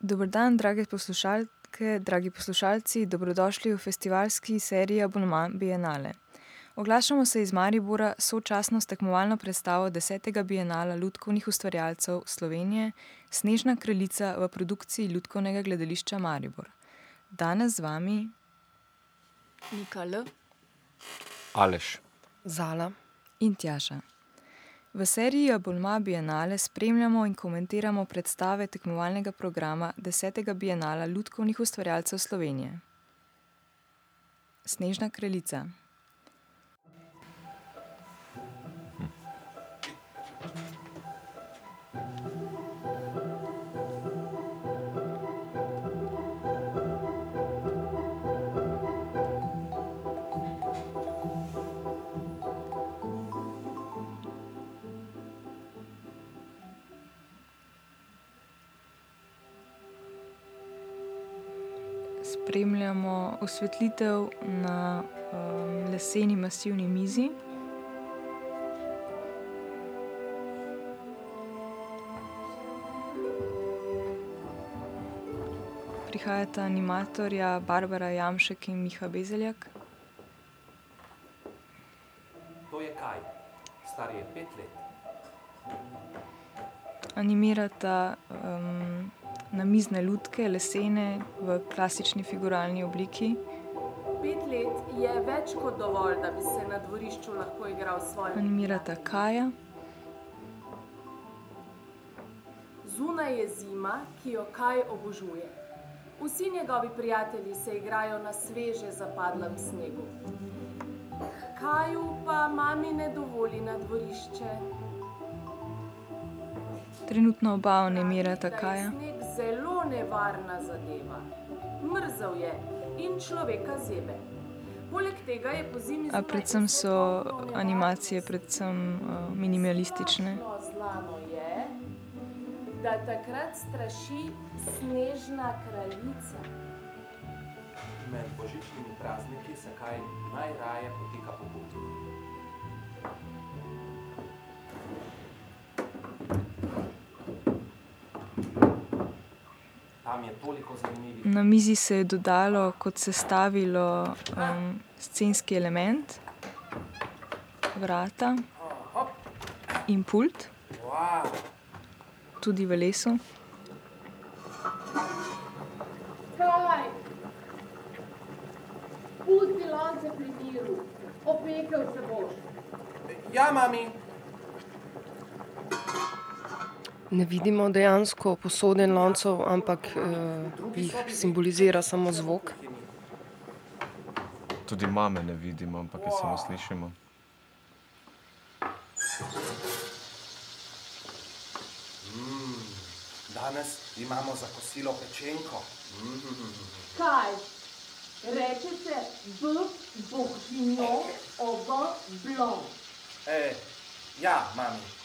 Dober dan, drage poslušalke, dragi poslušalci, dobrodošli v festivalski seriji Abonma bienale. Oglašamo se iz Maribora sočasno s tekmovalno predstavo desetega bienala lutkovnih ustvarjalcev Slovenije Snežna kraljica v produkciji Lutkovnega gledališča Maribor. Danes z vami Nika L. Aleš. Zala. in Tjaša. V seriji Abonma bienale spremljamo in komentiramo predstave tekmovalnega programa desetega bienala lutkovnih ustvarjalcev Slovenije. Snežna kraljica. Spremljamo osvetlitev na, leseni masivni mizi. Prihajata animatorja Barbara Jamšek in Miha Bezjak. To je Kaj. Star je pet let. Animirata, namizne lutke, lesene, v klasični figuralni obliki. Pet let je več kot dovolj, da bi se na dvorišču lahko igral s svojimi Animirata Kaja. Zunaj je zima, ki jo Kaj obožuje. Vsi njegovi prijatelji se igrajo na sveže zapadlem snegu. Kaju pa mami ne dovoli na dvorišče. Trenutno oba animirata Kaja. Zelo nevarna zadeva. Mrzel je in človeka zebe. Poleg tega je pozimi A predvsem so animacije predvsem, minimalistične. znano je, da takrat straši snežna kraljica. Med božičnimi prazniki se Kaj najraje potika po Bunju. Na mizi se je dodalo kot sestavilo, scenski element. Vrata in pult. Tudi v lesu. Kaj! Pusti lonce pri miru. Opekel se boš. Ja, mami. Ne vidimo dejansko posode in loncev, ampak, jih simbolizira samo zvok. Tudi mame ne vidimo, ampak jo samo slišimo. danes imamo za kosilo pečenko. Kaj? Reče se v bohinjo ovo blond. ja, mami.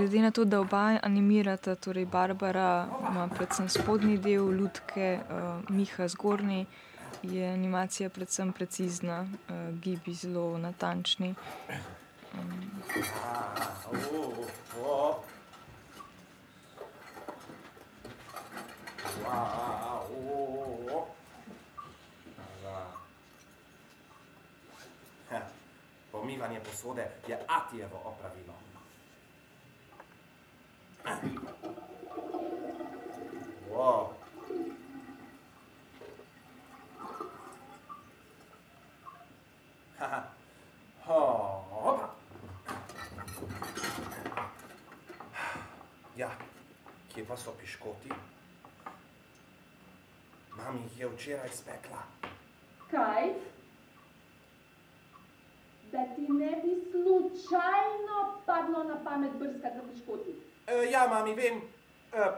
Glede na to, da oba animirata, torej Barbara ima predvsem spodnji del lutke, Miha zgornji, je animacija predvsem precizna, gibi zelo natančni. Pomivanje posode je atijevo opravilo. Ja, kje pa so piškoti? Mami jih je včeraj spekla. Kaj? Da ti ne bi slučajno padlo na pamet brskati za piškoti. Ja, mami, vem.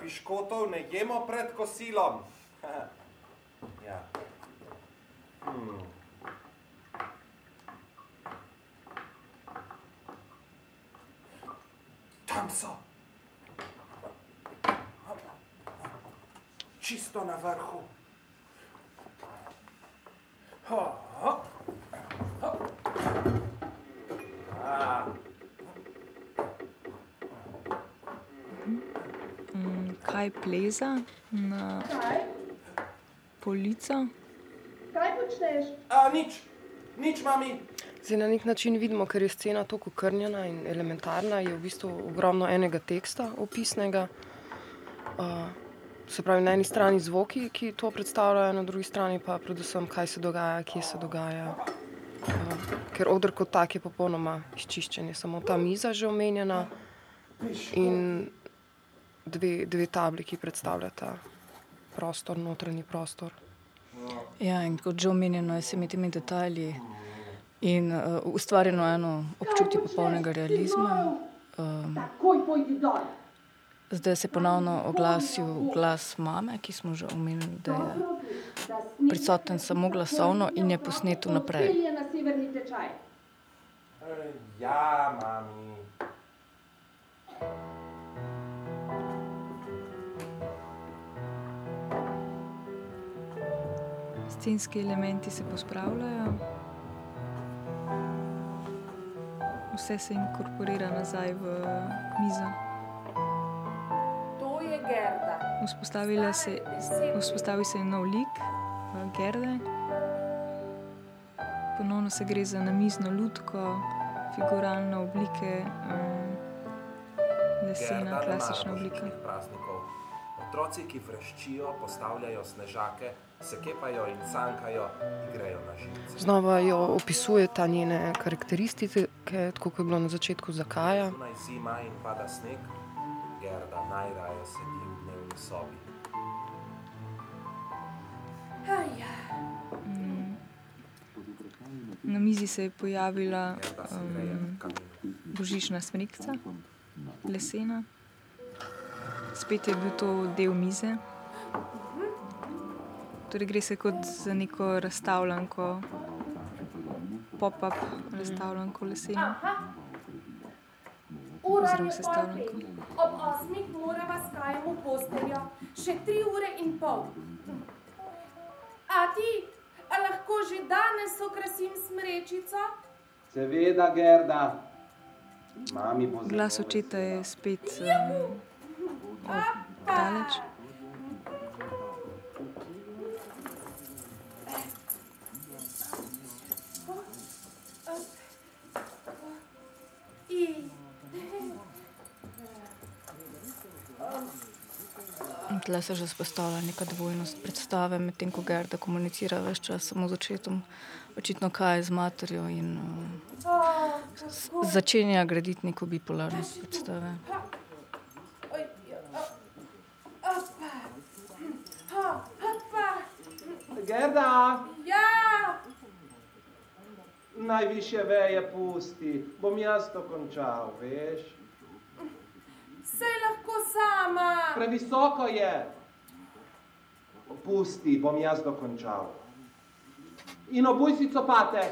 piškotov ne jemo pred kosilom. Ja. Tam so. Čisto na vrhu. Čaj pleza na polico. Kaj počneš? A, nič, nič, mami. Zdaj na nek način vidimo, ker je scena tako krnjena in elementarna, je v bistvu ogromno enega teksta opisnega. Uh, se pravi, na eni strani zvoki, ki to predstavljajo, na drugi strani pa predvsem, kaj se dogaja, kje se dogaja. Uh, ker odr kot tak je popolnoma izčiščen, je samo ta miza že omenjena in dve, dve tabli, ki predstavljata prostor, notranji prostor. Ja, in kot že omenjeno, je s temi detajli in uh, ustvarjeno eno občutje popolnega realizma. Um, zdaj se ponovno oglasil glas mame, ki smo že omenili, da je prisoten samo glasovno in je posnet vnaprej. Pelje na severni tečaj. Ja, mami. Scenski elementi se pospravljajo, vse se inkorporira nazaj v mizo. To je Gerda. Se, vzpostavi se nov lik, eh, Gerde. Ponovno se gre za namizno lutko, figuralne oblike, um, lesena, klasična oblika. praznikov. Otroci, ki vreščijo, postavljajo snežake, se kepajo in sankajo, igrajo na živce. Znova jo opisuje ta njene karakteristike, tako kot je bilo na začetku zakaja. Zunaj zima in pada sneg, Gerda najraje sedi v dnevni sobi. Mm. Na mizi se je pojavila um, božična smrekca, lesena. Spet je bil to del mize. Torej gre se kot za neko razstavljanko, pop-up razstavljanko leseno. Ura Oziroma je sestavljanko. pol pet. Ob osmih morava s kajem v posteljo. Še tri ure in pol. A ti, a lahko že danes okrasim smrečico? Seveda, Gerda. Mami bo zelo Glas očeta je spet um, daleč. In tle se že spostavlja neka dvojnost predstave, medtem ko Gerda komunicira več čas samo z očetom, očitno kaj z materjo in uh, začenja graditi neko bipolarnost predstave. Oj, ja, a, opa. Ha, opa. Gerda, Ja, najviše veje pusti, bom jaz to končal, veš? sej lahko sama. Previsoko je. Pusti, bom jaz dokončal. In obuj si copate,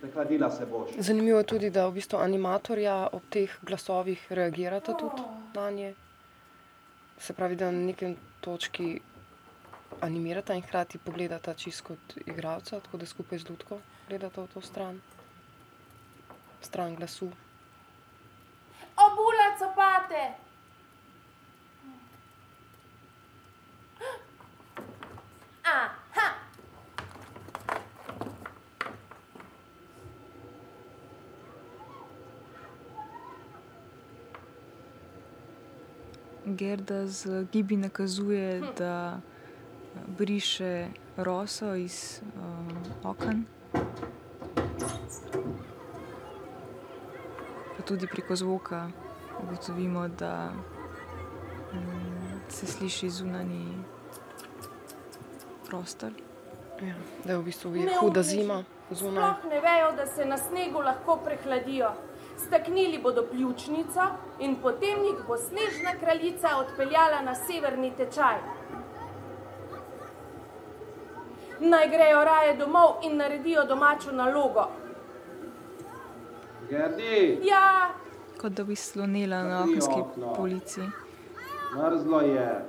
prehladila se boš. Zanimivo je tudi, da v bistvu animatorja ob teh glasovih reagirata tudi na nje. Se pravi, da na nekem točki animirata in hkrati pogledata čisto kot igralca, tako da skupaj z Ludko gledata v to stran, stran glasu. Obula copate. Aha. Gerda z gibi nakazuje, da briše roso iz uh, oken. Pa tudi preko zvoka ugotovimo, da um, se sliši zunani prostor. Ja, da je v bistvu je huda zima zunaj. Sploh ne vejo, da se na snegu lahko prehladijo. Staknili bodo pljučnico in potem jih bo snežna kraljica odpeljala na severni tečaj. Naj grejo raje domov in naredijo domačo nalogo. Gerdi, Ja, Kot da bi slonila na okenski okno. polici. mrzlo je.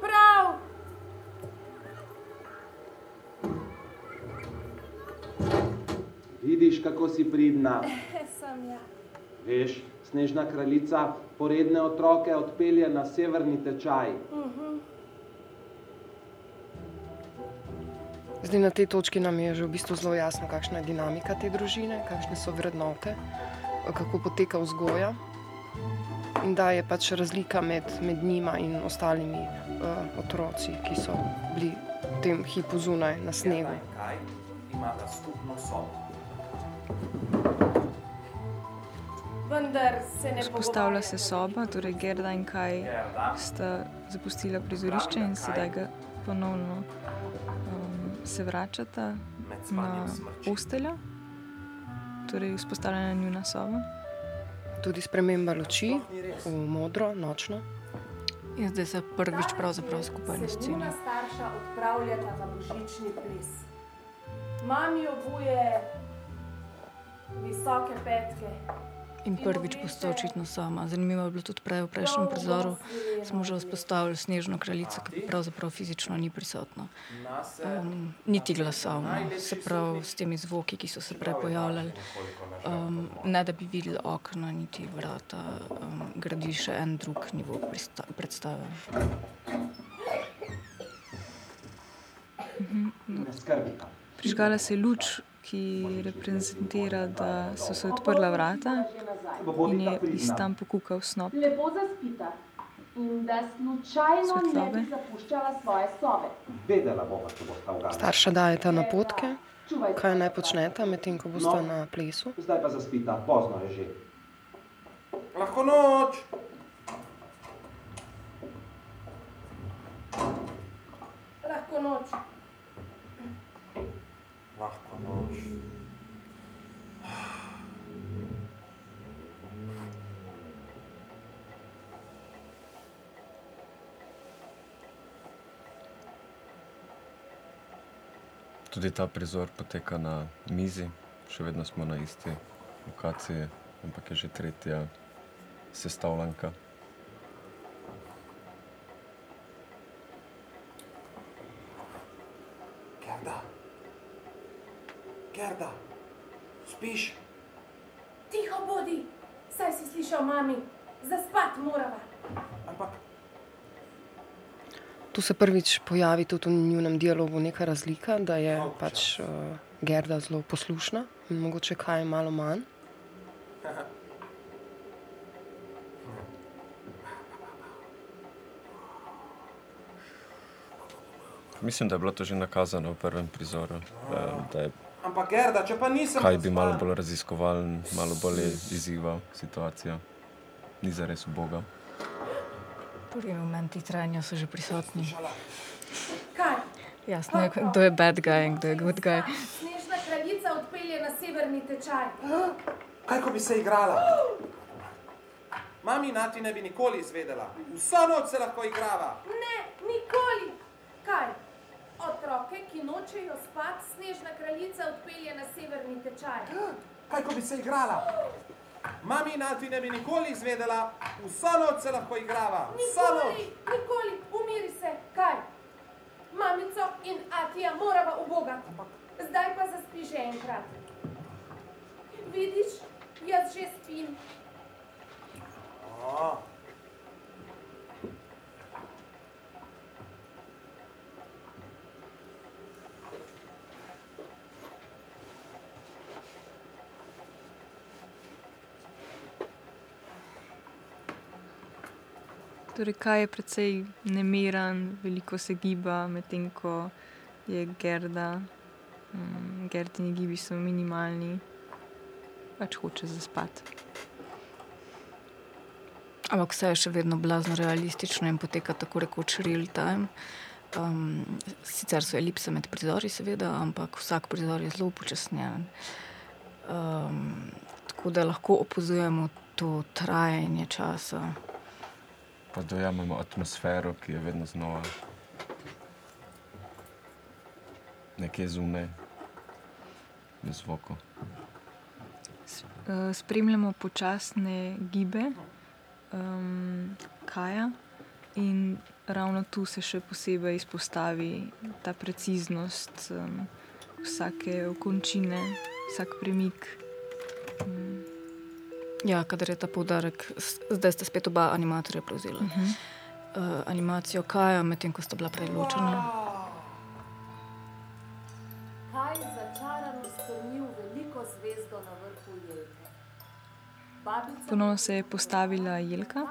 prav. Vidiš, kako si pridna. Sem ja. Veš, Snežna kraljica poredne otroke odpelje na severni tečaj. Zdaj na tej točki nam je že v bistvu zelo jasno, kakšna je dinamika te družine, kakšne so vrednote, kako poteka vzgoja. In da je pač razlika med, med njima in ostalimi uh, otroci, ki so bili v tem hipu zunaj na snegu. Kaj imata skupno sobo? Vendar se ne Vzpostavlja se pogovarjamo. soba, torej Gerda in Kaj sta zapustila prizorišče in sedaj ga ponovno se vračata med na spanjem smrči. posteljo, torej vzpostavljena njuna soba. Tudi sprememba luči v modro, nočno. In zdaj se prvič pravzaprav skupaj na Se sceni. njuna starša odpravljata na božični ples. Mami obuje visoke petke. In prvič posta očitno sama. Zanimivo je bilo tudi prej v prejšnjem prizoru. Smo že vzpostavili snežno kraljico, ki pravzaprav fizično ni prisotna. Um, niti glasovno, se pravi s temi zvoki, ki so se prej pojavljali. Um, ne da bi videli okna, niti vrata, um, gradi še en drug nivo predstave. Skrbita. Prižgala se je luč, ki reprezentira, da so se odprla vrata in je iz tam pokukal snop. Lepo zaspita in da slučajno ne Svetlobe. bi zapuščala svoje sobe. Vedela bova, če bosta ugasnila. Starša dajeta napotke, Čuvajte kaj naj svoje počneta, medtem ko bosta No. na plesu. Zdaj pa zaspita, pozno je že. Lahko noč. Lahko noč. Lahko noč. Tudi ta prizor poteka na mizi, še vedno smo na isti lokaciji, ampak je že tretja sestavljanka. Gerda. Gerda. Spiš? Tiho bodi, saj si slišal mami, zaspat morava. Ampak Tu se prvič pojavi tudi v njunem dialogu neka razlika, da je Dolg pač uh, Gerda zelo poslušna in mogoče kaj malo manj. Mislim, da je bilo to že nakazano v prvem prizoru, eh, da je Ampak Gerda, če pa nisem kaj bi malo bolj raziskovalen, malo bolj izzival situacijo. Ni zares uboga. Prvi momenti trajanja so že prisotni. Kaj? Jasno je, kdo je bad guy in kdo je good guy. Snežna kraljica odpelje na severni tečaj. Kaj, ko bi se igrala? Mami nati ne bi nikoli izvedela. Vso noč se lahko igrava. Ne, nikoli. Kaj? Otroke, ki nočejo spat, snežna kraljica odpelje na severni tečaj. Kaj, ko bi se igrala? Mami nati ne bi nikoli izvedela. Vso noč se lahko igrava. Vso noč. Nikoli, nikoli, umiri se. Kaj? Mamico in Atija morava ubogati. Zdaj pa zaspi že enkrat. Vidiš, jaz že spim. O, Torej, kaj je precej nemiren, veliko se giba, medtem ko je Gerda, um, Gerdini gibi so minimalni, pač hoče zaspati. Ampak vse je še vedno blazno realistično in poteka tako rekoč real time. Um, sicer so elipse med prizori, seveda, ampak vsak prizor je zelo upočasnjen. Um, tako da lahko opazujemo to trajanje časa. Pa dojamemo atmosfero, ki je vedno znova nekje zunaj, v zvoku. Uh, spremljamo počasne gibe um, Kaja, in ravno tu se še posebej izpostavi ta preciznost um, vsake okončine, vsak premik. Um, Ja, kadar je ta poudarek, zdaj sta spet oba animatorja prevzela uh -huh. uh, animacijo Kaja, medtem ko sta bila prej ločena. Kaj začarano strmi v veliko zvezdo na vrhu jelke? Babica Ponovno se je postavila Jelka.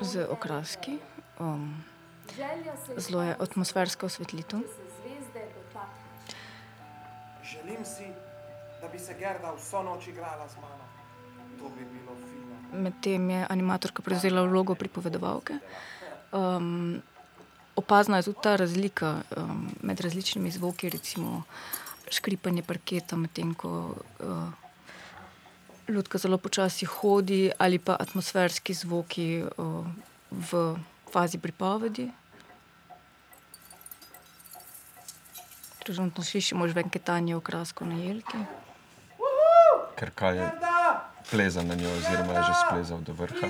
Z okraski. Um, Želja se zelo je atmosferska osvetlitev. Želim si, da bi se Gerda vso noč igrala z mano. To bi bilo fino. Medtem je animatorka prevzela vlogo pripovedovalke. Um, opazna je tudi ta razlika um, med različnimi zvoki, recimo škripanje parketa, medtem ko uh, ljudka zelo počasi hodi, ali pa atmosferski zvoki uh, v fazi pripovedi. Trenutno slišimo že venketanje okrasko na jelki. Ker kaj je pleza na njo, oziroma je že splezal do vrha.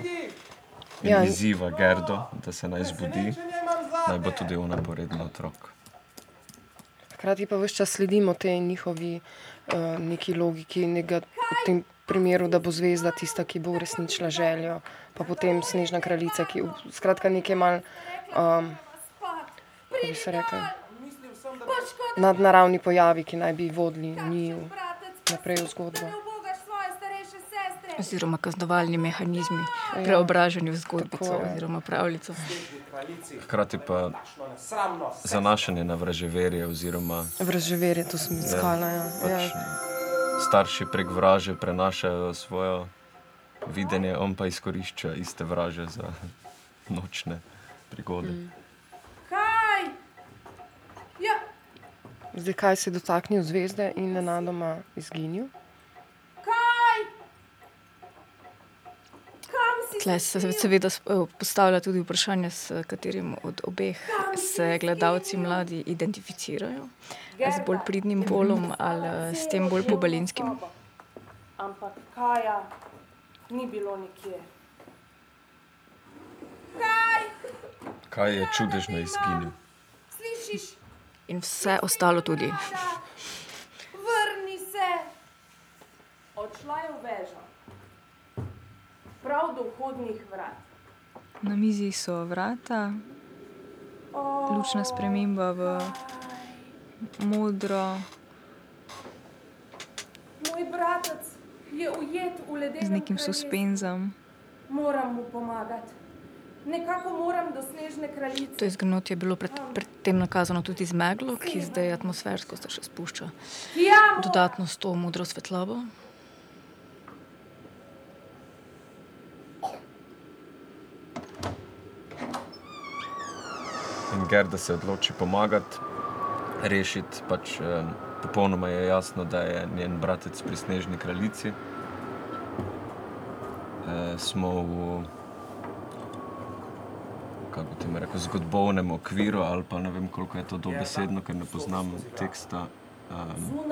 In Ja. izziva Gerdo, da se naj zbudi, naj bo tudi ona poredna otrok. Hkrati pa vse čas sledimo tej njihovi uh, neki logiki, nekega, v tem primeru, da bo zvezda tista, ki bo uresničila željo, pa potem snežna kraljica, ki skratka nekaj mal, um, kako bi se rekel, nadnaravni pojavi, ki naj bi vodili njiju naprej v zgodbo. Oziroma kaznovalni mehanizmi, preobraženi v zgodbico Tako oziroma pravljico. Hkrati pa zanašanje na vraževerje, oziroma Vraževerje, to sem iskala. Ja. pač Ja. starši prek vraže prenašajo svoje videnje, on pa izkorišča iste vraže za nočne prigode. Mm. Kaj? Ja, Zdaj, kaj se je dotaknil zvezde in nenadoma izginil. kaj? Kam si Tle se seveda eh, postavlja tudi vprašanje, s katerim od obeh se gledalci mladi identificirajo. Z bolj pridnim polom ali eh, s tem bolj pobalinskim. Ampak Kaja ni bilo nikjer. Kaj? Kaj je čudežno izginil? Slišiš? In vse ostalo tudi. Vrni se! Odšla je v vežo. Prav do vhodnih vrat. Na mizi so vrata, lučna sprememba v modro, Moj bratec je ujet v ledenem z nekim suspenzom. Moram mu pomagati. Nekako moram do snežne kraljice. To izgnotje je bilo pred, predtem nakazano tudi z meglo, ki zdaj atmosfersko se še spušča. Ja, Dodatno s to modro svetlobo. In Gerda se odloči pomagati, rešiti. Pač, eh, popolnoma je jasno, da je njen bratec pri Snežni kraljici. Eh, smo v kako ti rekel, zgodovnem okviru, ali pa ne vem, koliko je to dobesedno, ker ne poznam teksta. Um,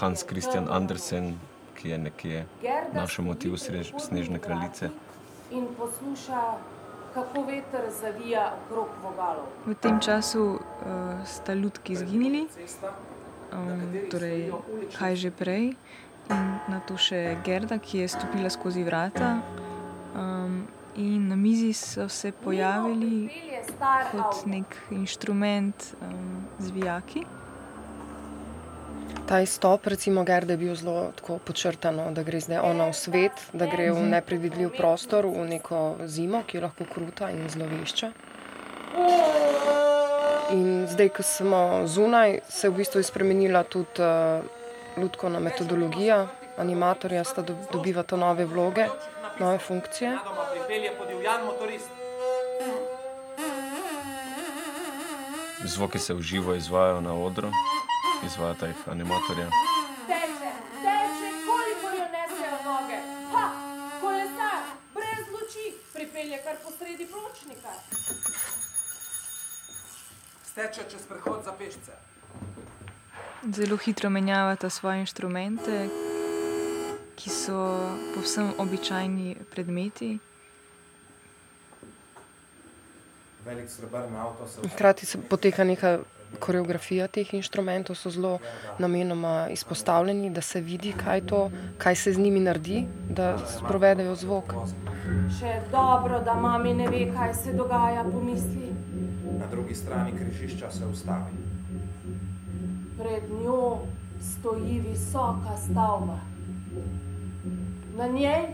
Hans Christian Andersen, ki je nekje našel motiv Snežne kraljice. In posluša, kako veter zavija okrog vogalov. V tem času uh, sta ljudki izginili, um, torej kaj že prej, in na to še Gerda, ki je stopila skozi vrata. Um, in na mizi so se pojavili kot nek inštrument um, z vijaki. Ta izstop, recimo, Gerda je bil zelo tako podčrtano, da gre zdaj ona v svet, da gre v nepredvidljiv prostor, v neko zimo, ki je lahko kruta in zlovešča. In zdaj, ko smo zunaj, se je v bistvu spremenila tudi uh, lutkovna metodologija. Animatorja sta do, dobivata nove vloge, nove funkcije. Zvoki se v živo izvajajo na odru, izvajata jih animatorja. Teče, teče, kolikor jo nesejo noge. Ha, kolesar, brez luči, pripelje kar posredi pločnika. Steče čez prehod za pešce. Zelo hitro menjavata svoje inštrumente, ki so povsem običajni predmeti. Velik srebrn avto se Hkrati se poteka neka koreografija teh inštrumentov so zelo namenoma izpostavljeni, da se vidi, kaj, to, kaj se z njimi naredi, da sprovedejo zvok. Še dobro, da mami ne ve, kaj se dogaja, pomisli. Na drugi strani križišča se ustavi. Pred njo stoji visoka stavba. Na njej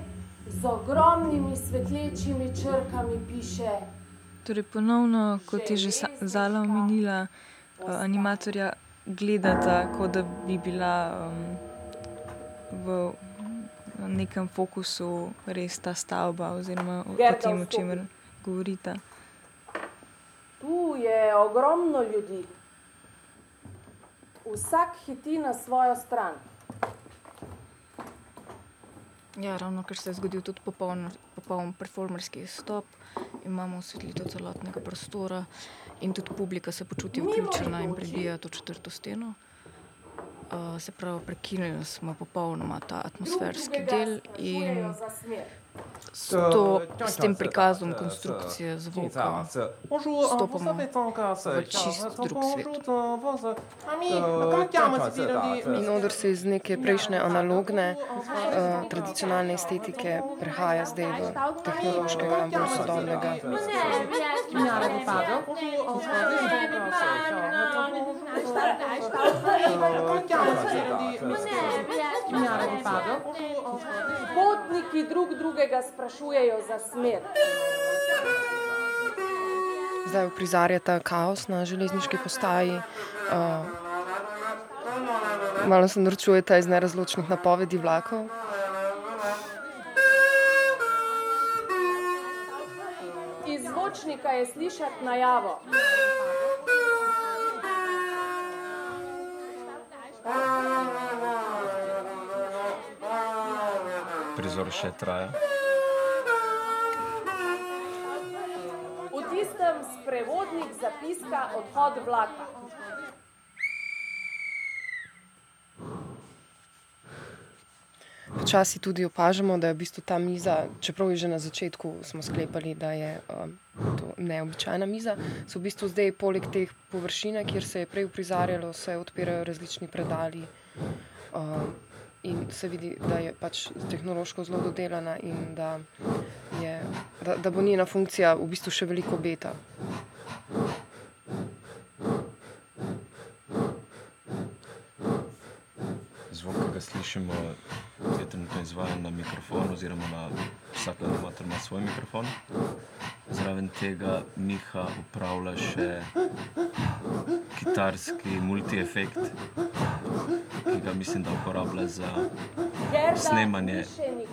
z ogromnimi svetlečimi črkami piše: Torej, ponovno, kot je že Zala omenila, animatorja gledata, kot da bi bila um, v nekem fokusu res ta stavba, oziroma o, o tem, o čemer govorita. Tu je ogromno ljudi. Vsak hiti na svojo stran. Ja, ravno ker se je zgodil tudi popoln, popoln performerski stop, imamo osvetlitev celotnega prostora in tudi publika se počuti vključena in prebija to četrto steno. Uh, se pravi, prekinili smo popolnoma ta atmosferski del in to, s tem prikazom konstrukcije zvoka stopamo v čist drug svet. In odr se iz neke prejšnje analogne, uh, tradicionalne estetike prehaja zdaj v tehnološkega in bolj sodobnega. Potniki drug drugega sprašujejo za smer. Zdaj uprizarjata kaos na železniški postaji. Uh, malo se norčujeta iz nerazločnih napovedi vlakov. Iz zvočnika je slišati najavo. Prizor še traja. V tistem sprevodnik zapiska odhod vlaka. Včasih tudi opažamo, da je v bistvu ta miza, čeprav je že na začetku smo sklepali, da je um, to neobičajna miza, so v bistvu zdaj poleg teh površine, kjer se je prej uprizarjalo, se odpirajo različni predali. Um, in se vidi, da je pač tehnološko zelo dodelana in da, je, da, da bo njena funkcija v bistvu še veliko beta. Zvok, ki ga slišimo, je trenutno izvajan na mikrofon, oziroma na vsak animator ima svoj mikrofon. Zraven tega Miha upravlja še kitarski multi-efekt, ki ga mislim, da uporablja za Gerda Snemanje.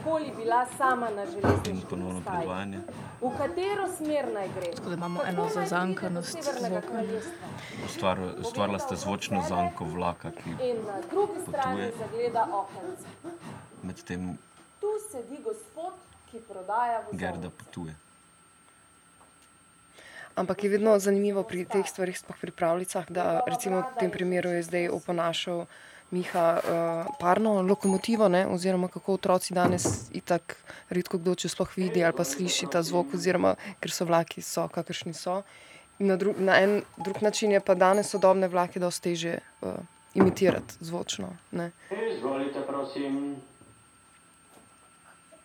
Nikoli bila sama na postaji. predvajanje. V katero smer naj gre? Tako da imamo Kako eno zazankanost zvoka. Ustvar, ustvarila sta zvočno zanko vlaka, ki In na drugi strani Potuje. zagleda okence. medtem Tu sedi gospod, ki prodaja Gerda vozovnice. potuje. Ampak je vedno zanimivo pri teh stvarih, sploh pri pravljicah, da recimo v tem primeru je zdaj oponašal Miha uh, parno lokomotivo, ne, oziroma kako otroci danes itak redko kdo če sploh vidi ali pa sliši ta zvok, oziroma ker so vlaki so, kakršni so. Na, dru na en drug način je pa danes sodobne vlake dosti teže uh, imitirati zvočno. Ne. Izvolite, prosim.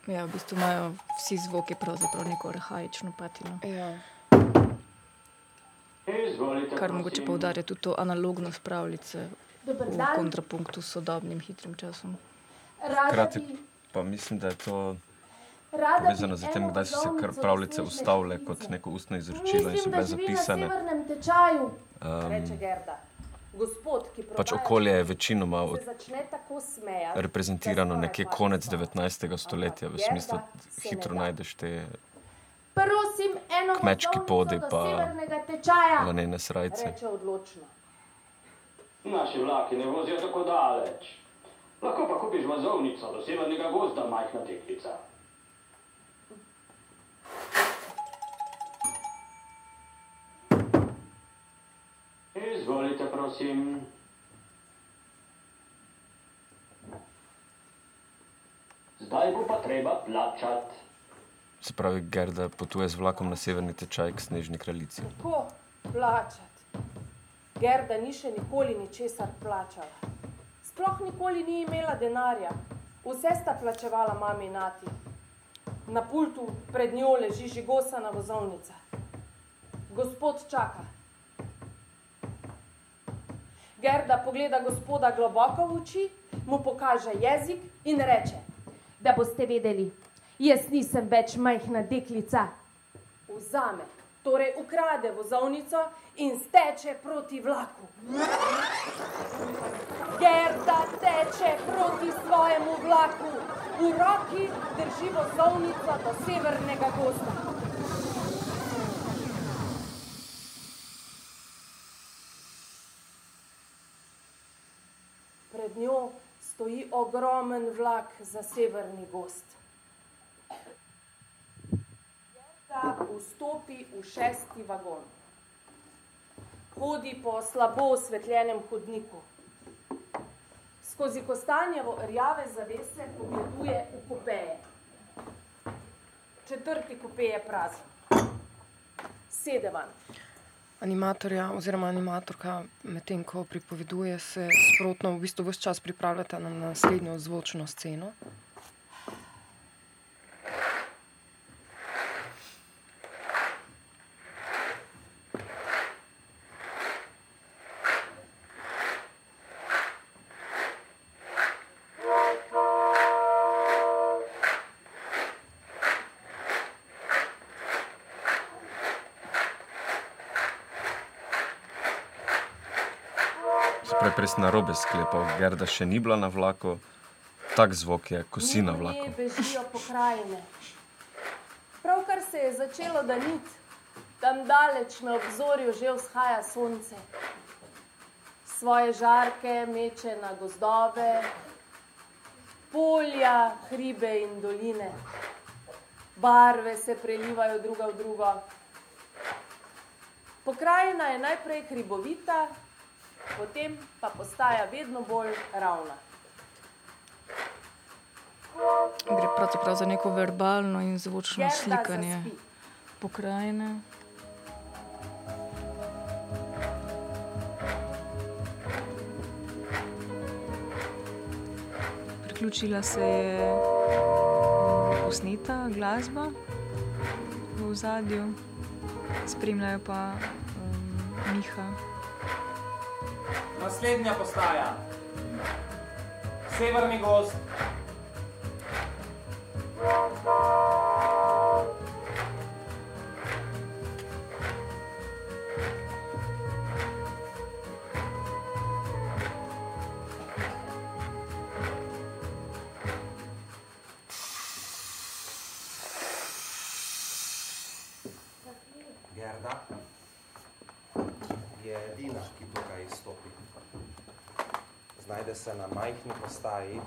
Ja, v bistvu imajo vsi zvoki pravzaprav neko arhaično patino, Ja. Izvolite, kar mogoče poudarja tudi to analognost pravljice v kontrapunktu s sodobnim hitrim časom. Rada Hkrati pa mislim, da je to povezano z tem, kdaj so se kar pravljice ustavile kot neko ustno izročilo in so bile da zapisane. Um, reče Gerda. Gospod, ki pač prodaja okolje je večinoma od- začne tako smejati, reprezentirano da nekje konec padne z 19. stoletja, v smislu, se hitro ne da. najdeš te Prosim, Kmečki podi pa severnega tečaja, lanene srajce. reče odločno. Naši vlaki ne vozijo tako daleč. Lahko pa kupiš vozovnico do severnega gozda, majhna deklica. Izvolite, prosim. Zdaj bo pa treba plačati. Se pravi, Gerda potuje z vlakom na severni tečaj k snežni kraljici. Ko plačati? Gerda ni še nikoli ničesar plačala. Sploh nikoli ni imela denarja, vse sta plačevala mami in nati. Na pultu pred njo leži žigosana vozovnica. Gospod čaka. Gerda pogleda gospoda globoko v oči, mu pokaže jezik in reče: Da boste vedeli, jaz nisem več majhna deklica. Vzame, torej ukrade vozovnico in steče proti vlaku. Gerda teče proti svojemu vlaku, v roki drži vozovnico do severnega gozda. Pred njo stoji ogromen vlak za severni gozd. Gerda vstopi v šesti vagon. Hodi po slabo osvetljenem hodniku. Skozi kostanjevo rjave zavese pogleduje v kupeje. Četrti kupe je prazen. Sede vanj. Animatorja oziroma animatorka, medtem ko pripoveduje, se sprotno v bistvu vse čas pripravljata na naslednjo zvočno sceno. Sem narobe sklepal, Gerda še ni bila na vlaku, tak zvok je, ko si na vlaku. bežijo pokrajine. Pravkar se je začelo daniti, tam daleč na obzorju že vzhaja sonce. Svoje žarke meče na gozdove, polja, hribe in doline. Barve se prelivajo druga v drugo. Pokrajina je najprej hribovita, potem pa postaja vedno bolj ravna. Gre pravzaprav za neko verbalno in zvočno Gerda slikanje zaspi. pokrajine. Priključila se je posneta glasba v zadju, spremljajo pa um, Miha. Naslednja postaja. Severni gost. Gerda postaji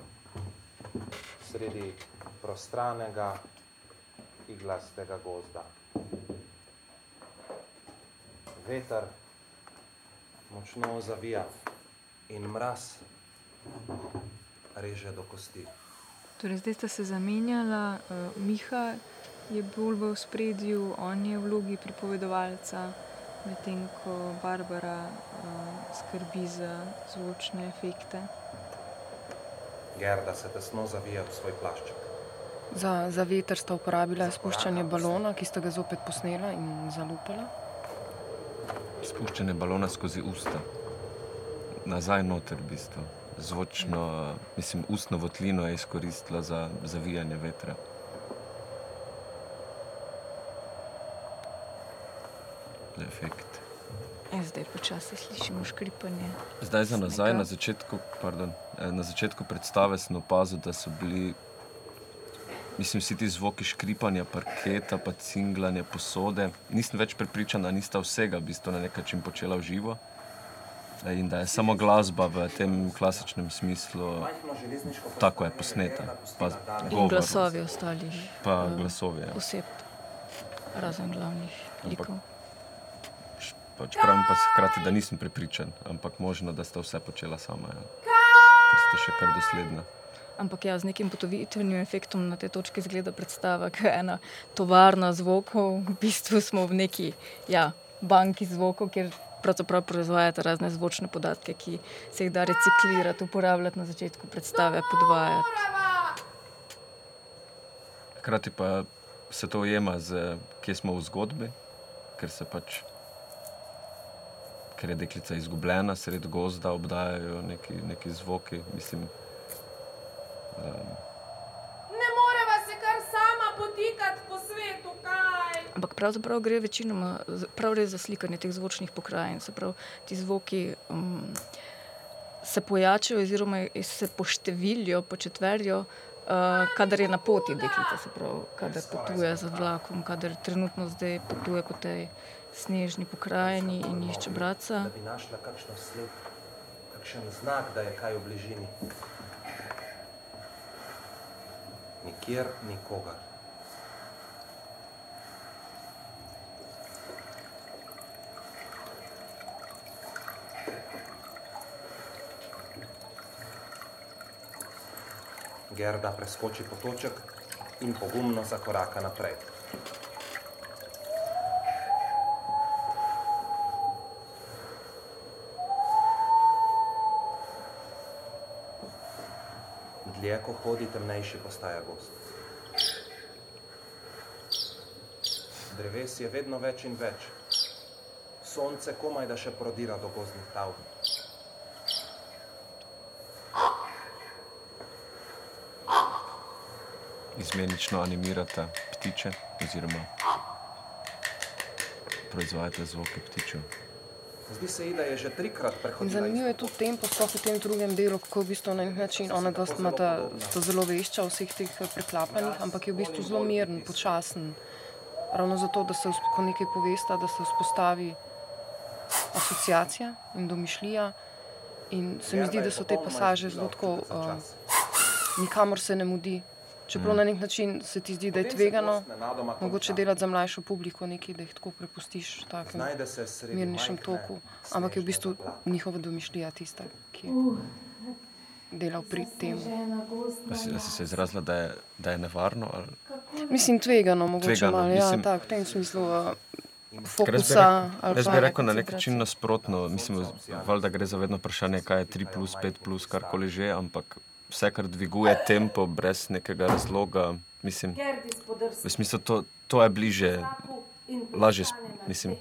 sredi prostranega iglastega gozda. Veter močno zavija in mraz reže do kosti. Torej, zdaj sta se zamenjala, uh, Miha je bolj v spredju, on je v vlogi pripovedovalca, medtem ko Barbara uh, skrbi za zvočne efekte. Gerda se tesno zavija v svoj plašček. Za, za veter sta uporabila spuščanje balona, ki sta ga zopet posnela in zalupala. Spuščanje balona skozi usta, nazaj noter v bistvu. Zvočno, mislim, ustno votlino je izkoristila za zavijanje vetra. Efekt. Ja, zdaj počasi slišimo škripanje. Zdaj za nazaj, snega. na začetku, pardon, eh, na začetku predstave sem opazil, da so bili mislim, vsi ti zvoki škripanja parketa, pa cinglanja posode. Nisem več prepričan, da nista vsega v bistvu na nek način počela v živo. Eh, In da je samo glasba v tem klasičnem smislu tako je posneta. Pa In govor, glasovi ostalih pa glasovi. Ja. oseb, razen glavnih likov. Pač pravim pa hkrati, da nisem prepričan, ampak možno, da sta vse počela sama. Ja. Ker ste še kar dosledna. Ampak ja, z nekim potovitvenim efektom na tej točki izgleda predstava, kot je ena tovarna zvokov. V bistvu smo v neki ja, banki zvokov, kjer pravzaprav proizvajati razne zvočne podatke, ki se jih da reciklirati, uporabljati na začetku predstave, podvajati. Hkrati pa se to ujema z, kje smo v zgodbi, ker se pač. Ker je deklica izgubljena, sredi gozda obdajajo neki, neki zvoki. Mislim, um, Ne moreva se kar sama potikati po svetu, kaj? Ampak pravzaprav gre večinoma prav res za slikanje teh zvočnih pokrajin. Se pravi, ti zvoki um, se pojačajo, oziroma se poštevilijo, početverijo, uh, kadar je na poti deklica, se pravi, kadar potuje z vlakom, kadar trenutno zdaj potuje po tej snežni pokrajini in išče brata. Da bi našla kakšno sled, kakšen znak, da je kaj v bližini. Nikjer nikogar. Gerda preskoči potoček in pogumno zakoraka naprej. Dlje, ko hodi, temnejši postaja gost. Dreves je vedno več in več. Sonce komaj da še prodira do gozdnih tav. izmenično animirata ptiče, oziroma proizvajate zvoke ptičev. Zdi se ji, da je že trikrat In prehodila. zanimivo je tudi tempo, sploh v tem drugem delu, kako v bistvu na nek način ona dva sta zelo vešča v vseh teh eh, preklapanjih, ampak je v bistvu zelo miren, počasen. Ravno zato, da se, vzp- ko nekaj povesta, da se vzpostavi asociacija in domišljija. In se mi zdi, da so te pasaže zelo tako, uh, nikamor se ne mudi. Čeprav na nek način se ti zdi, da je tvegano, mogoče delati za mlajšo publiko nekaj, da jih tako prepustiš v takem Znajde se sredi mirnejšem toku. Ampak je v bistvu njihova domišljija tista, ki je delal pri tem. A si, a si se izrazila, da je, da je nevarno? Ali? Mislim, tvegano, mogoče Tvegano, malo. Ja, mislim- tak, v tem smislu uh, Ker jaz bi fokusa. Jaz bi rekel na nek način nasprotno. Mislim, valjda gre za vedno vprašanje, kaj je 3 plus 5 plus karkoli že, ampak vse, kar dviguje tempo brez nekega razloga, mislim, v smislu, to, to je bliže, lažje, mislim.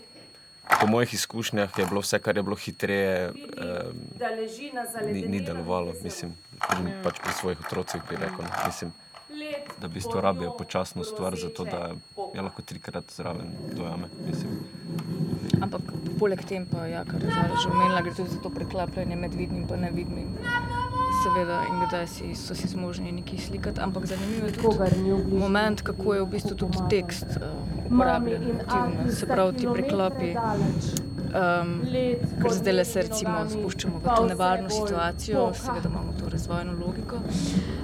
Po mojih izkušnjah je bilo vse, kar je bilo hitreje, eh, ni, ni delovalo. Mislim, pri, pač pri svojih otrocih bi rekel. Mislim, Led da v bistvu pod rabijo počasno stvar, zato da je lahko trikrat zraven dojame. Mislim. Ampak poleg tempa, ja, kar je Zara že omenila, gre tudi za to preklapljanje med vidnim in nevidnim. Seveda, in kdaj si, so si zmožni nekaj slikati, ampak zanimivo je tudi moment, kako je v bistvu tudi tekst uh, uporabljen aktivno. Se pravi, ti preklopi. Um, ker zdaj le se recimo spuščamo v to nevarno situacijo, seveda imamo to razvojno logiko. Uh,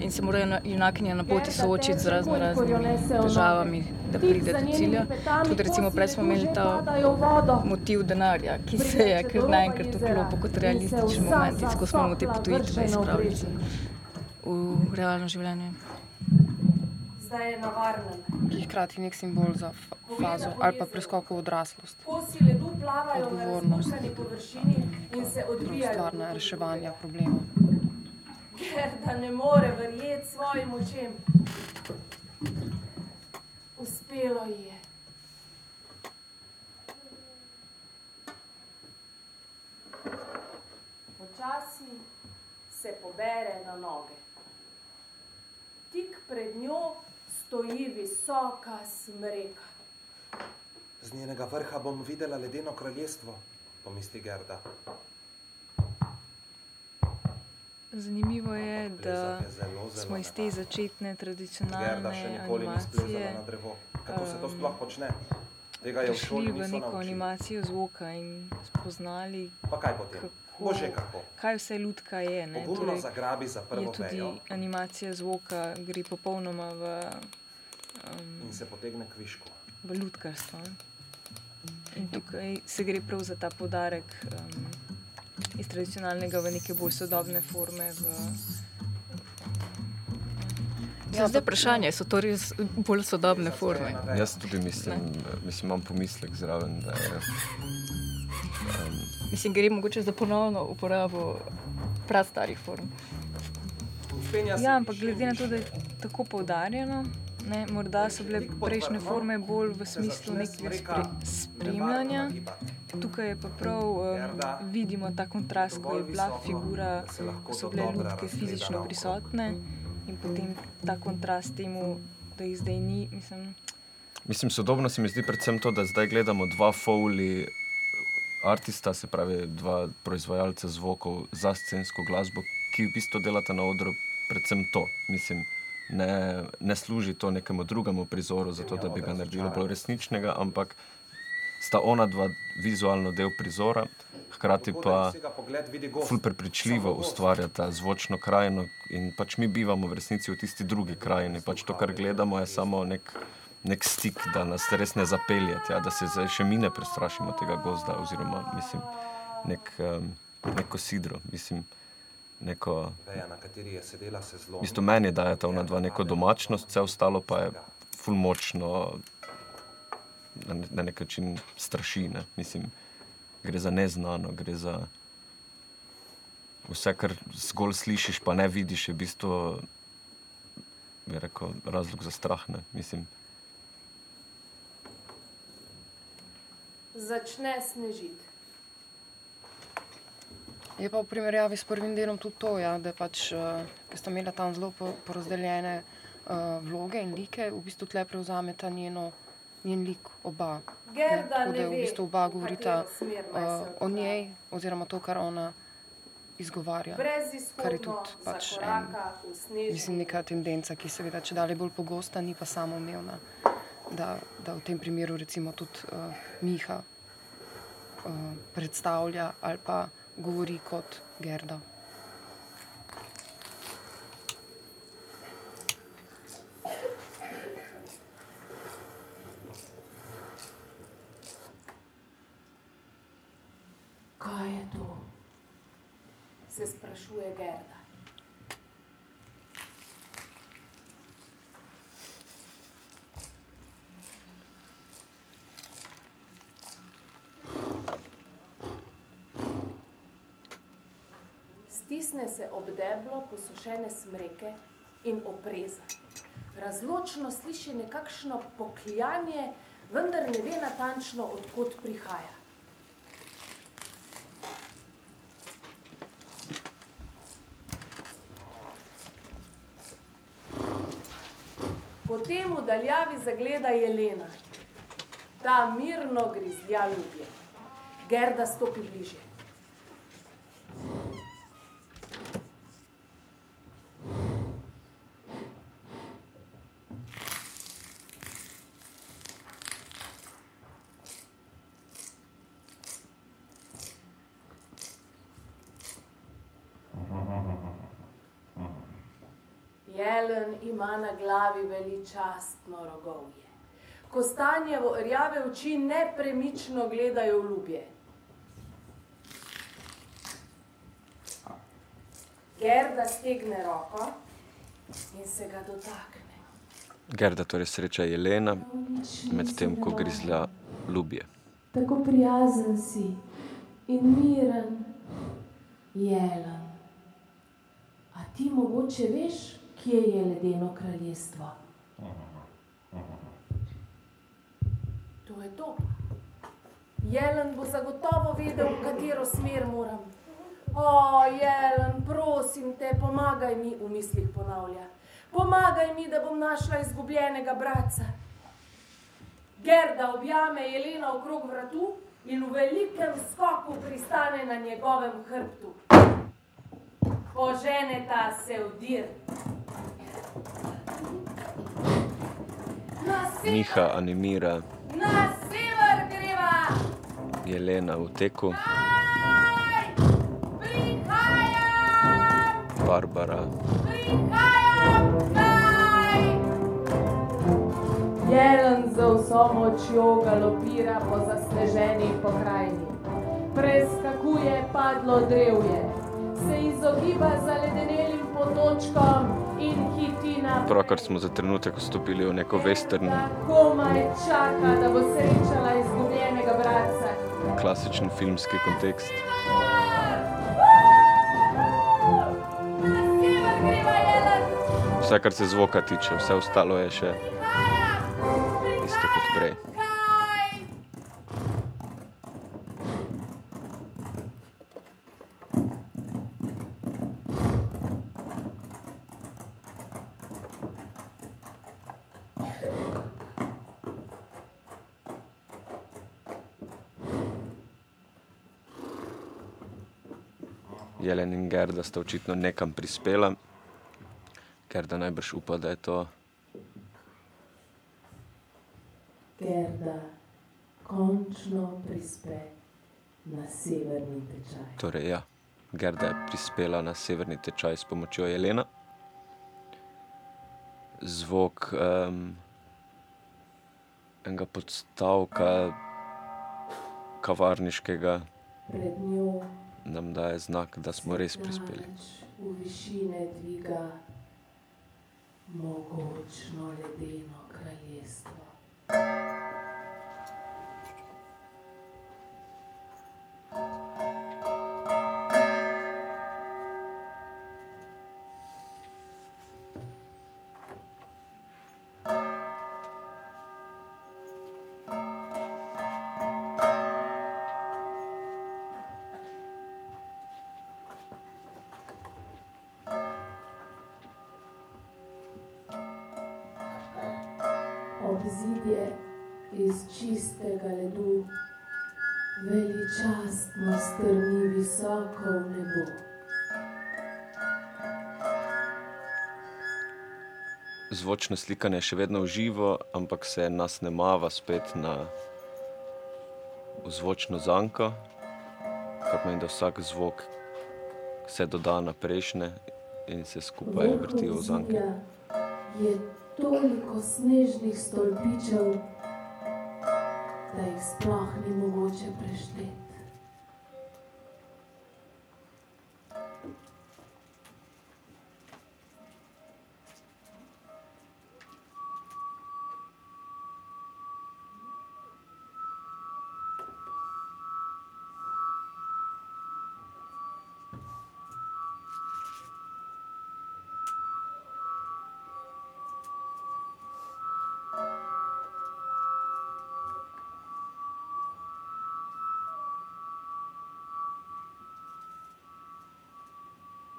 in se morajo na- junakinje na poti soočiti z razno raznimi težavami, da pride do cilja. Tudi recimo prej smo imeli ta motiv denarja, ki se je kar naenkrat vklopil kot realističen moment in skozi smo te potujitve izpravili v realno življenje. Zdaj je na varnem. ki je hkrati nek simbol za fa- fazo ali pa preskok v odraslost. Kosi ledu plavajo na Odgovornost. razbušeni površini in se odbijajo. Stvar na reševanje problema. Ker da ne more verjeti svojim očem. Uspelo ji je. Počasi se pobere na noge. Tik pred njo stoji visoka smreka. Z njenega vrha bom videla ledeno kraljestvo, pomisli Gerda. Zanimivo je, da je smo iz te začetne tradicionalne animacije. Kako um, je v neko animacijo zvoka in spoznali, potem? kako, Bože, kako. kaj vse ljudka je. Ne? Torej, zagrabi za je prvo tudi vejo animacija zvoka, gre popolnoma v, um, in se potegne k višku. v ljudkarstvo. ne. In tukaj se gre prav za ta podarek um, iz tradicionalnega v neke bolj sodobne forme. V, Ja, zdaj vprašanje, so to res bolj sodobne forme? Jaz tudi mislim, mislim, imam pomislek zraven, da je Mislim, gre mogoče za ponovno uporabo prastarih form. Ja, ampak glede na to, da je tako poudarjeno, ne, morda so bile prejšnje forme bolj v smislu nekega spre, spremljanja. Tukaj pa prav, um, vidimo ta kontrast, ko je bila figura, ko so bile ljudke fizično prisotne in potem ta kontrast temu, da jih zdaj ni. Mislim, Mislim, sodobno se mi zdi predvsem to, da zdaj gledamo dva Fowli artista, se pravi dva proizvajalca zvokov za scensko glasbo, ki v bistvu delata na odru predvsem to. Mislim, ne, ne služi to nekemu drugemu prizoru, zato da bi ga naredili bolj resničnega, ampak sta ona dva vizualno del prizora, hkrati pa ful prepričljivo ustvarjata zvočno krajino in pač mi bivamo v resnici v tisti drugi krajini. Pač to, kar gledamo, je samo nek, nek stik, da nas res ne zapelje tja, da se še mi ne prestrašimo tega gozda oziroma mislim, nek, um, neko sidro, mislim, neko Veja, na kateri je sedela, se zlomi. V bistvu meni daje ta ona dva neko domačnost, vse ostalo pa je ful močno, na, na nek način straši. Ne? Mislim, gre za neznano, gre za vse, kar zgolj slišiš, pa ne vidiš, je v bistvu bi rekel, razlog za strah. Ne? Mislim, Začne snežiti. Je pa v primerjavi s prvim delom tudi to, ja, da pač, uh, ker sta imela tam zelo po, porazdeljene uh, vloge in like, v bistvu tle prevzameta njeno, njen lik oba. ne. Tako da v bistvu oba govorita se uh, o njej, oziroma to, kar ona izgovarja. Kar je tudi pač en, mislim, neka tendenca, ki seveda če dalje bolj pogosta, ni pa samoumevna. Da, da v tem primeru recimo tudi uh, Miha uh, predstavlja ali pa govori kot Gerda. Kaj je to? Se sprašuje Gerda. Stisne se ob deblo posušene smreke in opreza. Razločno sliši nekakšno pokljanje, vendar ne ve natančno, odkot prihaja. Potem v daljavi zagleda Jelena. Ta mirno grizlja ljubje. Gerda stopi bliže. Jelen ima na glavi veličastno rogovje. Kostanjevo rjave oči nepremično gledajo v ljubje. Gerda stegne roko in se ga dotakne. Gerda torej sreča Jelena, medtem ko grizlja ljubje. Tako prijazen si in miren, jelen. A ti mogoče veš, kje je ledeno kraljestvo? To je to. Jelen bo zagotovo vedel, v katero smer moram. O, Jelen, prosim te, pomagaj mi, v mislih ponavlja. Pomagaj mi, da bom našla izgubljenega brata. Gerda objame Jelena okrog vratu in v velikem skoku pristane na njegovem hrbtu. Poženeta se v dir. Na sever, Miha animira. Na sever greva, Jelena v teku, Barbara. Prihajam, aj. Jelen z vso močjo galopira po zasneženi pokrajini. Preskakuje padlo drevje, se izogiba zaledenelim potočkom in hiti na Pravkar smo za trenutek vstopili v neko western Komaj čaka, da bo srečala izgubljenega brata. klasičen filmski kontekst. Vse, kar se zvoka tiče, vse ostalo je še isto kot prej. In Gerda sta očitno nekam prispela. Gerda najbrž upa, da je to Gerda končno prispe na severni tečaj. Torej, ja, Gerda je prispela na severni tečaj s pomočjo Jelena. Zvok um, enega podstavka kavarniškega Pred njo nam daje znak, da smo res prispeli. v višine dviga mogočno ledeno kraljestvo. Zvočno slikanje je še vedno v živo, ampak se nas nemava spet na zvočno zanko, kar pomeni, da vsak zvok se doda na prejšnje in se skupaj vrtijo v zanke. je toliko snežnih stolpičev, da jih sploh ni mogoče prešteti.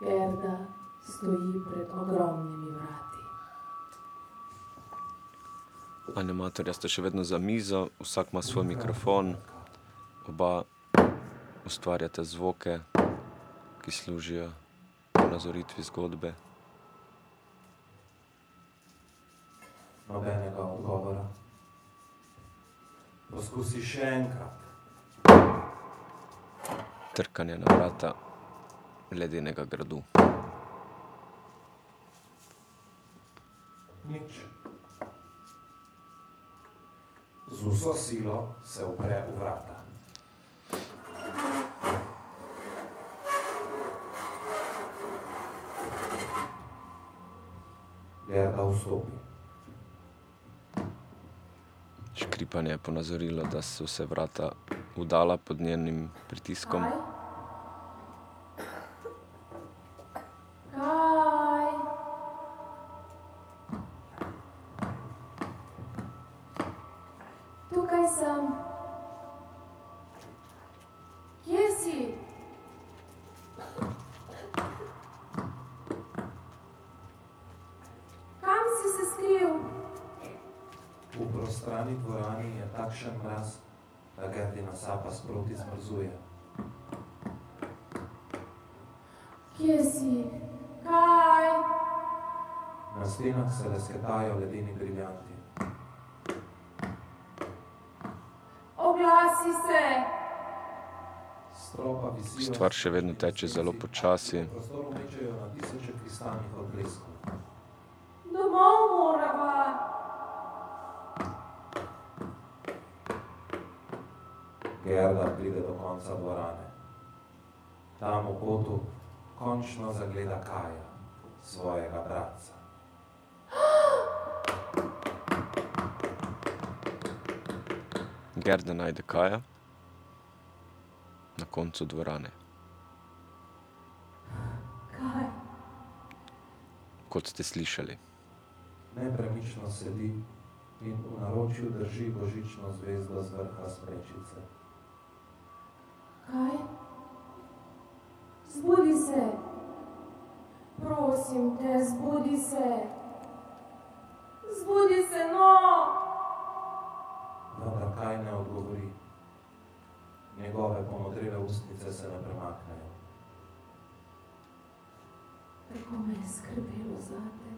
Gerda stoji pred ogromnimi vrati. Animatorja sta še vedno za mizo, vsak ima svoj mikrofon, oba ustvarjata zvoke, ki služijo ponazoritvi zgodbe. Nobenega odgovora. Poskusi še enkrat. Trkanje na vrata ledenega gradu. Nič. Z vso silo se upre v vrata. Gerda vstopi. Škripanje je ponazorilo, da so se vrata udala pod njenim pritiskom. Kaj? Da Gerdina sapa sproti zmrzuje. Kje si? Kaj? Na stenah se lesketajo ledeni briljanti. Oglasi se! Stvar še vedno teče zelo počasi. Na. Domov morava! Gerda pride do konca dvorane. Tam v kotu končno zagleda Kaja, svojega bratca. Gerda najde Kaja, na koncu dvorane. Kaj? Kot ste slišali. Nepremično sedi in v naročju drži božično zvezdo z vrha sprečice. Kaj? Zbudi se. Prosim te, zbudi se. Zbudi se, no! Vendar kaj ne odgovori. Njegove pomodrele ustnice se ne premaknejo. Kako me je skrbelo zate.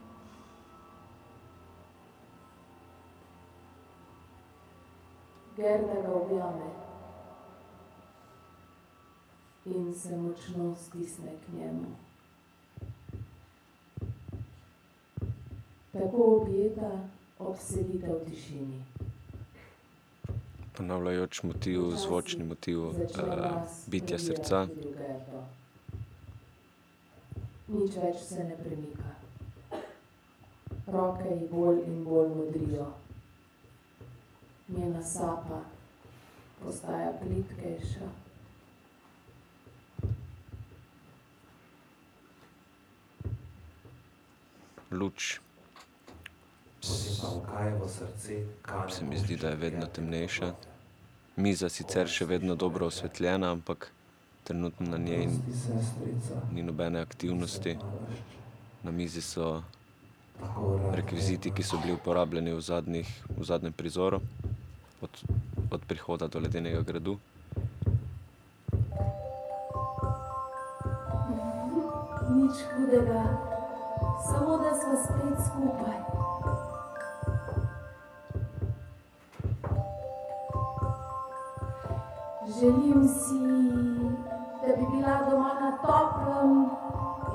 Gerda ga objame in se močno stisne k njemu. Tako objeta obsedita v tišini. Ponavljajoč motiv, zvočni motiv uh, bitja srca. Nič več se ne premika. Roke ji bolj in bolj modrijo. Njena sapa postaja plitkejša. Luč se mi zdi, da je vedno temnejša. Miza sicer še vedno dobro osvetljena, ampak trenutno na njej ni nobene aktivnosti. Na mizi so rekviziti, ki so bili uporabljeni v, zadnjih, v zadnjem prizoru, od, od prihoda do ledenega gradu. Nič hudega, samo da smo spet skupaj. Želim si, da bi bila doma na toplem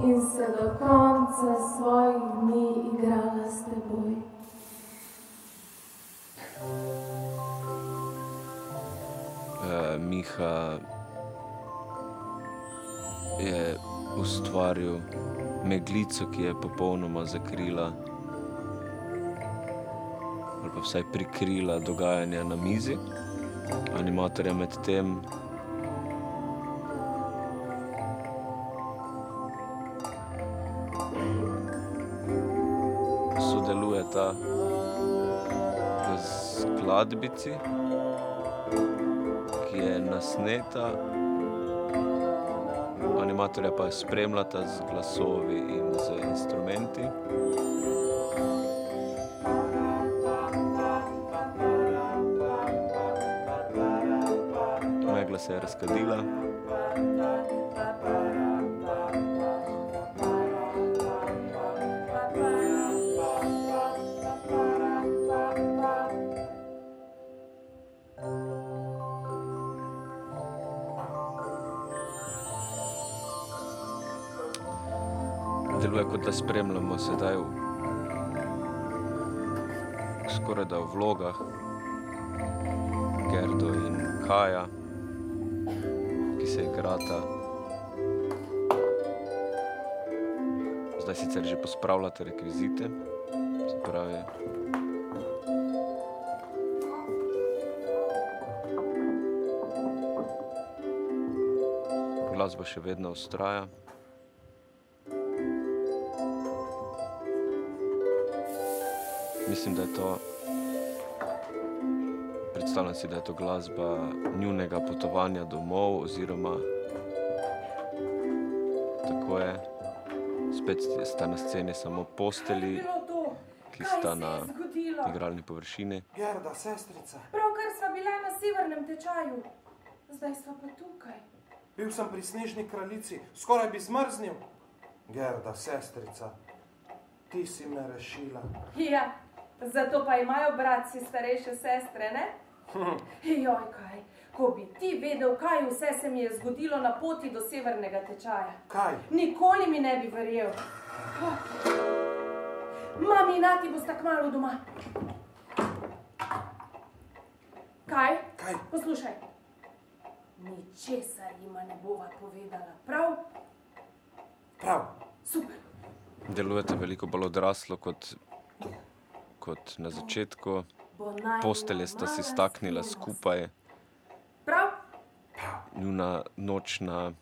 in se do konca svojih dni igrala s teboj. Uh, Miha je ustvaril meglico, ki je popolnoma zakrila ali pa vsaj prikrila dogajanje na mizi. Animatorja med tem sodelujeta v skladbici, ki je nasneta, animatorja pa spremljata z glasovi in z instrumenti. Megla se je razkadila. Da spremljamo sedaj v, skoraj da v vlogah Gerdo in Kaja, ki se igrata. Zdaj sicer že pospravljate rekvizite, se pravi. Glasba še vedno ustraja. Mislim, da je to. Predstavljam si, da je to glasba njunega potovanja domov, oziroma tako je. Spet sta na sceni samo posteli, ki sta na igralni površini. Gerda, sestrica, Pravkar sva bila na severnem tečaju, zdaj sva pa tukaj. bil sem pri snežni kraljici, skoraj bi zmrznil. Gerda, sestrica, ti si me rešila. Ja, zato pa imajo bratci starejše sestre, ne? Joj, kaj, ko bi ti vedel, kaj vse se mi je zgodilo na poti do severnega tečaja. Kaj? Nikoli mi ne bi verjel. Mami in nati bosta kmalo doma. Kaj? Kaj? Poslušaj. Ničesar jima ne bova povedala, prav? Prav. Super. Delujete veliko bolj odraslo kot, kot na začetku. Postelje sta si staknila skupaj. Njuna nočna, um,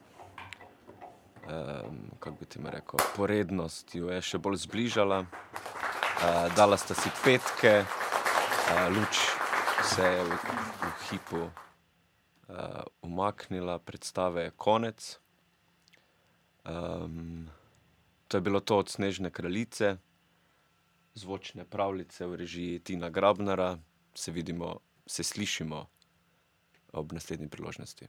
kako bi ti rekel, porednost jo je še bolj zbližala. Uh, dala sta si petke, uh, luč se je v, v hipu uh, umaknila, predstave je konec. Um, to je bilo to od Snežne kraljice, zvočne pravljice v režiji Tina Grabnara. Se vidimo, se slišimo ob naslednji priložnosti.